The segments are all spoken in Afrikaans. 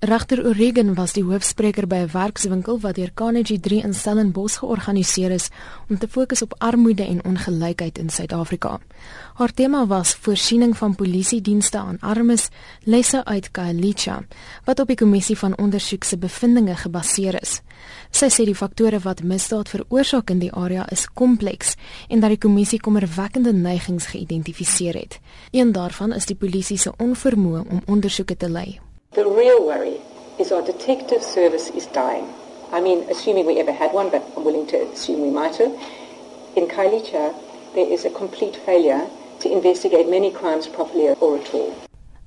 Regter Oregon was die hoofspreker by 'n werkswinkel wat deur Carnegie 3 in Stellenbosch georganiseer is om te fokus op armoede en ongelykheid in Suid-Afrika. Haar tema was voorsiening van polisiedienste aan armes, lesse uit Kaalicha, wat op die kommissie van ondersoek se bevindinge gebaseer is. Sy sê die faktore wat misdaad veroorsaak in die area is kompleks en dat die kommissie kommerwekkende neigings geïdentifiseer het. Een daarvan is die polisie se onvermoë om ondersoeke te lei. The real worry is our detective service is dying. I mean, assuming we ever had one, but I'm willing to assume we might have. In Kailicha, there is a complete failure to investigate many crimes properly or at all.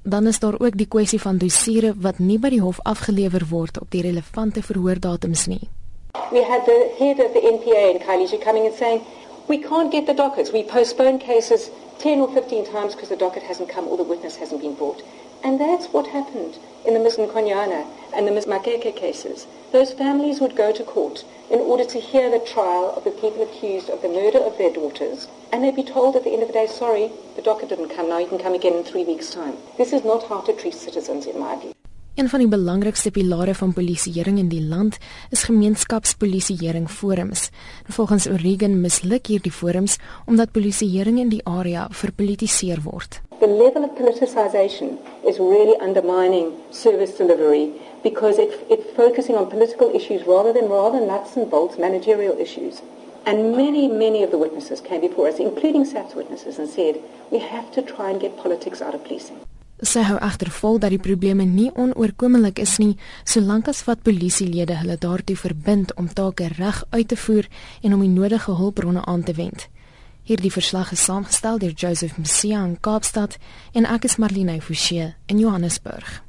Dan is daar ook die kwessie van dossiere wat nie by die hof afgelewer word op die relevante verhoordatums nie. We had the head of the NPA in Kailicha coming and saying, "We can't get the dockets. We postpone cases 10 or 15 times because the docket hasn't come or the witness hasn't been brought." And that's what happened in the Ms. Nkonyana and the Ms. Makeke cases. Those families would go to court in order to hear the trial of the people accused of the murder of their daughters, and they'd be told at the end of the day, sorry, the docket didn't come, now you can come again in three weeks' time. This is not how to treat citizens, in my view. Een van die belangrikste pilare van polisieering in die land is gemeenskapspolisieering forums. Volgens Oregon misluk hierdie forums omdat polisieering in die area verpolitiseer word. The level of politicization is really undermining service delivery because it, it's focusing on political issues rather than rather nuts and bolts managerial issues. And many, many of the witnesses came before us, including SAP's witnesses, and said, we have to try and get politics out of policing. Sy hou agtervol dat die probleme nie onoorkomelik is nie, solank as wat polisielede hulle daartoe verbind om take reg uit te voer en om die nodige hulpbronne aan te wend. Hierdie verslag is saamgestel deur Joseph Msia in Kaapstad en ek is Marlene Forsie in Johannesburg.